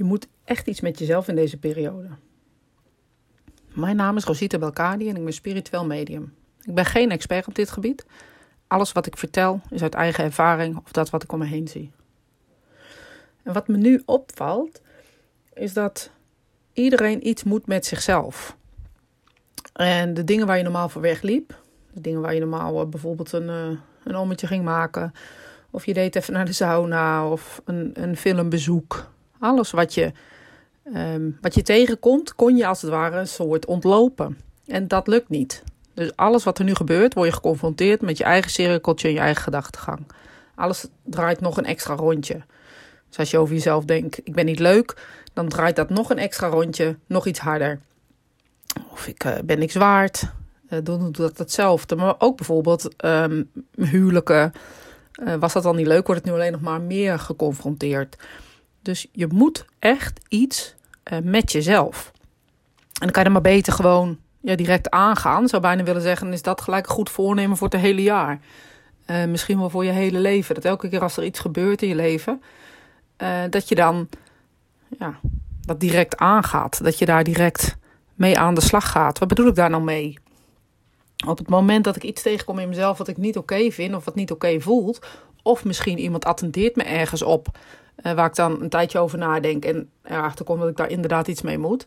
Je moet echt iets met jezelf in deze periode. Mijn naam is Rosita Belkadi en ik ben spiritueel medium. Ik ben geen expert op dit gebied. Alles wat ik vertel is uit eigen ervaring of dat wat ik om me heen zie. En wat me nu opvalt, is dat iedereen iets moet met zichzelf. En de dingen waar je normaal voor wegliep, de dingen waar je normaal bijvoorbeeld een, uh, een ommetje ging maken, of je deed even naar de sauna of een, een filmbezoek. Alles wat je, um, wat je tegenkomt, kon je als het ware een soort ontlopen. En dat lukt niet. Dus alles wat er nu gebeurt, word je geconfronteerd met je eigen cirkeltje en je eigen gedachtegang. Alles draait nog een extra rondje. Dus als je over jezelf denkt, ik ben niet leuk, dan draait dat nog een extra rondje, nog iets harder. Of ik uh, ben niks waard, uh, doe, dat hetzelfde. Maar ook bijvoorbeeld um, huwelijken. Uh, was dat dan niet leuk, wordt het nu alleen nog maar meer geconfronteerd. Dus je moet echt iets met jezelf. En dan kan je er maar beter gewoon ja, direct aangaan. Zou bijna willen zeggen, is dat gelijk een goed voornemen voor het hele jaar. Uh, misschien wel voor je hele leven. Dat elke keer als er iets gebeurt in je leven, uh, dat je dan ja, dat direct aangaat. Dat je daar direct mee aan de slag gaat. Wat bedoel ik daar nou mee? Op het moment dat ik iets tegenkom in mezelf wat ik niet oké vind of wat niet oké voelt, of misschien iemand attendeert me ergens op uh, waar ik dan een tijdje over nadenk en erachter kom dat ik daar inderdaad iets mee moet,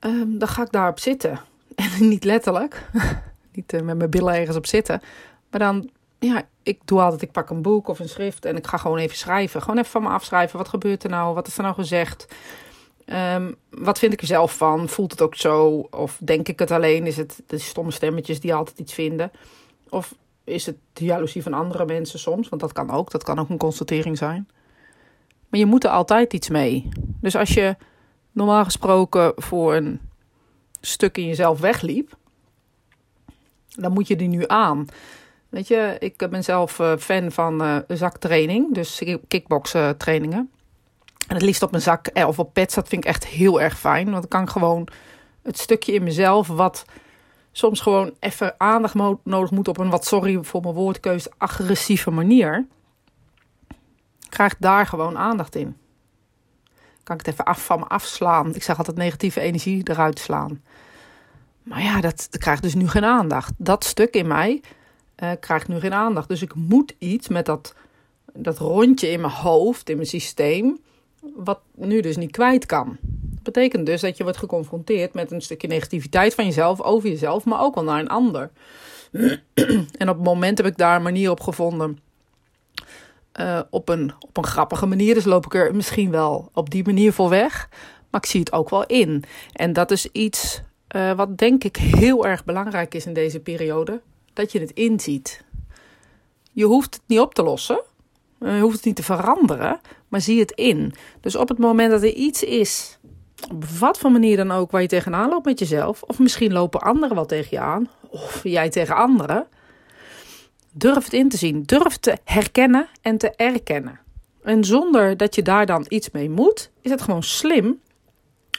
um, dan ga ik daarop zitten. En niet letterlijk, niet uh, met mijn billen ergens op zitten, maar dan, ja, ik doe altijd, ik pak een boek of een schrift en ik ga gewoon even schrijven. Gewoon even van me afschrijven, wat gebeurt er nou, wat is er nou gezegd? Um, wat vind ik er zelf van? Voelt het ook zo? Of denk ik het alleen? Is het de stomme stemmetjes die altijd iets vinden? Of is het de jaloezie van andere mensen soms? Want dat kan ook. Dat kan ook een constatering zijn. Maar je moet er altijd iets mee. Dus als je normaal gesproken voor een stuk in jezelf wegliep, dan moet je die nu aan. Weet je, ik ben zelf uh, fan van uh, zaktraining, dus kickboksen trainingen. En het liefst op mijn zak of op pets, dat vind ik echt heel erg fijn. Want dan kan ik gewoon het stukje in mezelf wat soms gewoon even aandacht nodig moet op een wat, sorry voor mijn woordkeuze, agressieve manier. Krijgt daar gewoon aandacht in. Kan ik het even af van me afslaan. Ik zeg altijd negatieve energie eruit slaan. Maar ja, dat, krijgt dus nu geen aandacht. Dat stuk in mij uh, krijgt nu geen aandacht. Dus ik moet iets met dat, dat rondje in mijn hoofd, in mijn systeem wat nu dus niet kwijt kan. Dat betekent dus dat je wordt geconfronteerd met een stukje negativiteit van jezelf, over jezelf, maar ook wel naar een ander. en op het moment heb ik daar een manier op gevonden. Uh, op, een, op een grappige manier. Dus loop ik er misschien wel op die manier voor weg. Maar ik zie het ook wel in. En dat is iets uh, wat denk ik heel erg belangrijk is in deze periode. Dat je het inziet. Je hoeft het niet op te lossen. Je hoeft het niet te veranderen, maar zie het in. Dus op het moment dat er iets is, op wat voor manier dan ook, waar je tegenaan loopt met jezelf, of misschien lopen anderen wel tegen je aan, of jij tegen anderen, durf het in te zien. Durf te herkennen en te erkennen. En zonder dat je daar dan iets mee moet, is het gewoon slim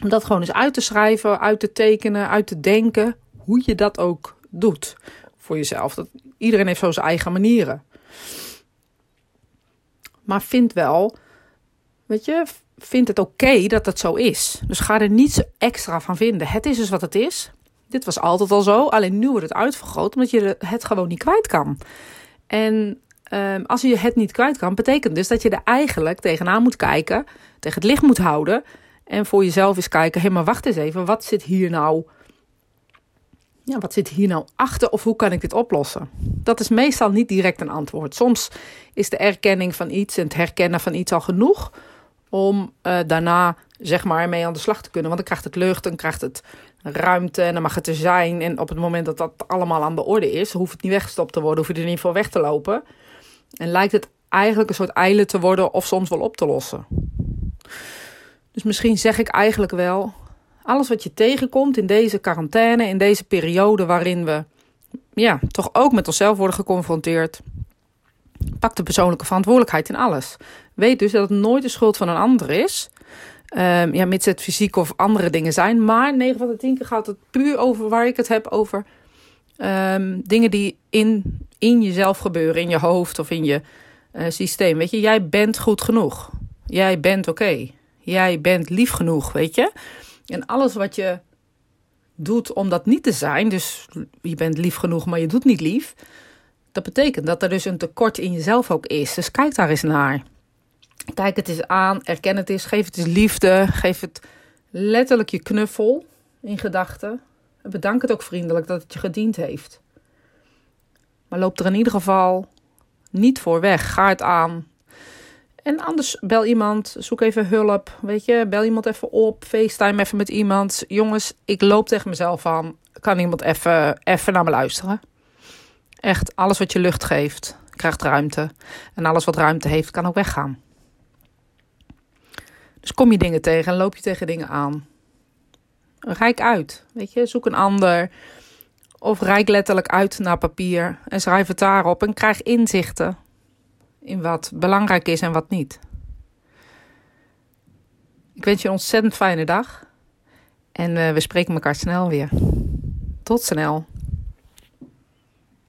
om dat gewoon eens uit te schrijven, uit te tekenen, uit te denken, hoe je dat ook doet voor jezelf. Dat, iedereen heeft zo zijn eigen manieren. Maar vind wel, weet je, vind het oké dat het zo is. Dus ga er niets extra van vinden. Het is dus wat het is. Dit was altijd al zo, alleen nu wordt het uitvergroot omdat je het gewoon niet kwijt kan. En um, als je het niet kwijt kan, betekent dus dat je er eigenlijk tegenaan moet kijken, tegen het licht moet houden en voor jezelf eens kijken: hé, maar wacht eens even, wat zit hier nou? Ja, wat zit hier nou achter of hoe kan ik dit oplossen? Dat is meestal niet direct een antwoord. Soms is de erkenning van iets en het herkennen van iets al genoeg om uh, daarna zeg maar mee aan de slag te kunnen. Want dan krijgt het lucht, dan krijgt het ruimte en dan mag het er zijn. En op het moment dat dat allemaal aan de orde is, hoeft het niet weggestopt te worden, hoef je er niet voor weg te lopen. En lijkt het eigenlijk een soort eilen te worden of soms wel op te lossen. Dus misschien zeg ik eigenlijk wel, alles wat je tegenkomt in deze quarantaine, in deze periode waarin we ja, toch ook met onszelf worden geconfronteerd. Pak de persoonlijke verantwoordelijkheid in alles. Weet dus dat het nooit de schuld van een ander is. Um, ja, mits het fysiek of andere dingen zijn. Maar 9 van de 10 keer gaat het puur over waar ik het heb over um, dingen die in, in jezelf gebeuren, in je hoofd of in je uh, systeem. Weet je, jij bent goed genoeg. Jij bent oké. Jij bent lief genoeg, weet je? En alles wat je doet om dat niet te zijn, dus je bent lief genoeg, maar je doet niet lief, dat betekent dat er dus een tekort in jezelf ook is. Dus kijk daar eens naar. Kijk het eens aan, erken het eens, geef het eens liefde, geef het letterlijk je knuffel in gedachten. Bedank het ook vriendelijk dat het je gediend heeft. Maar loop er in ieder geval niet voor weg. Ga het aan. En anders bel iemand, zoek even hulp. Weet je, bel iemand even op, FaceTime even met iemand. Jongens, ik loop tegen mezelf aan. Kan iemand even, even naar me luisteren? Echt, alles wat je lucht geeft, krijgt ruimte. En alles wat ruimte heeft, kan ook weggaan. Kom je dingen tegen en loop je tegen dingen aan. Rijk uit, weet je, zoek een ander. Of rijk letterlijk uit naar papier en schrijf het daarop en krijg inzichten in wat belangrijk is en wat niet. Ik wens je een ontzettend fijne dag en uh, we spreken elkaar snel weer. Tot snel.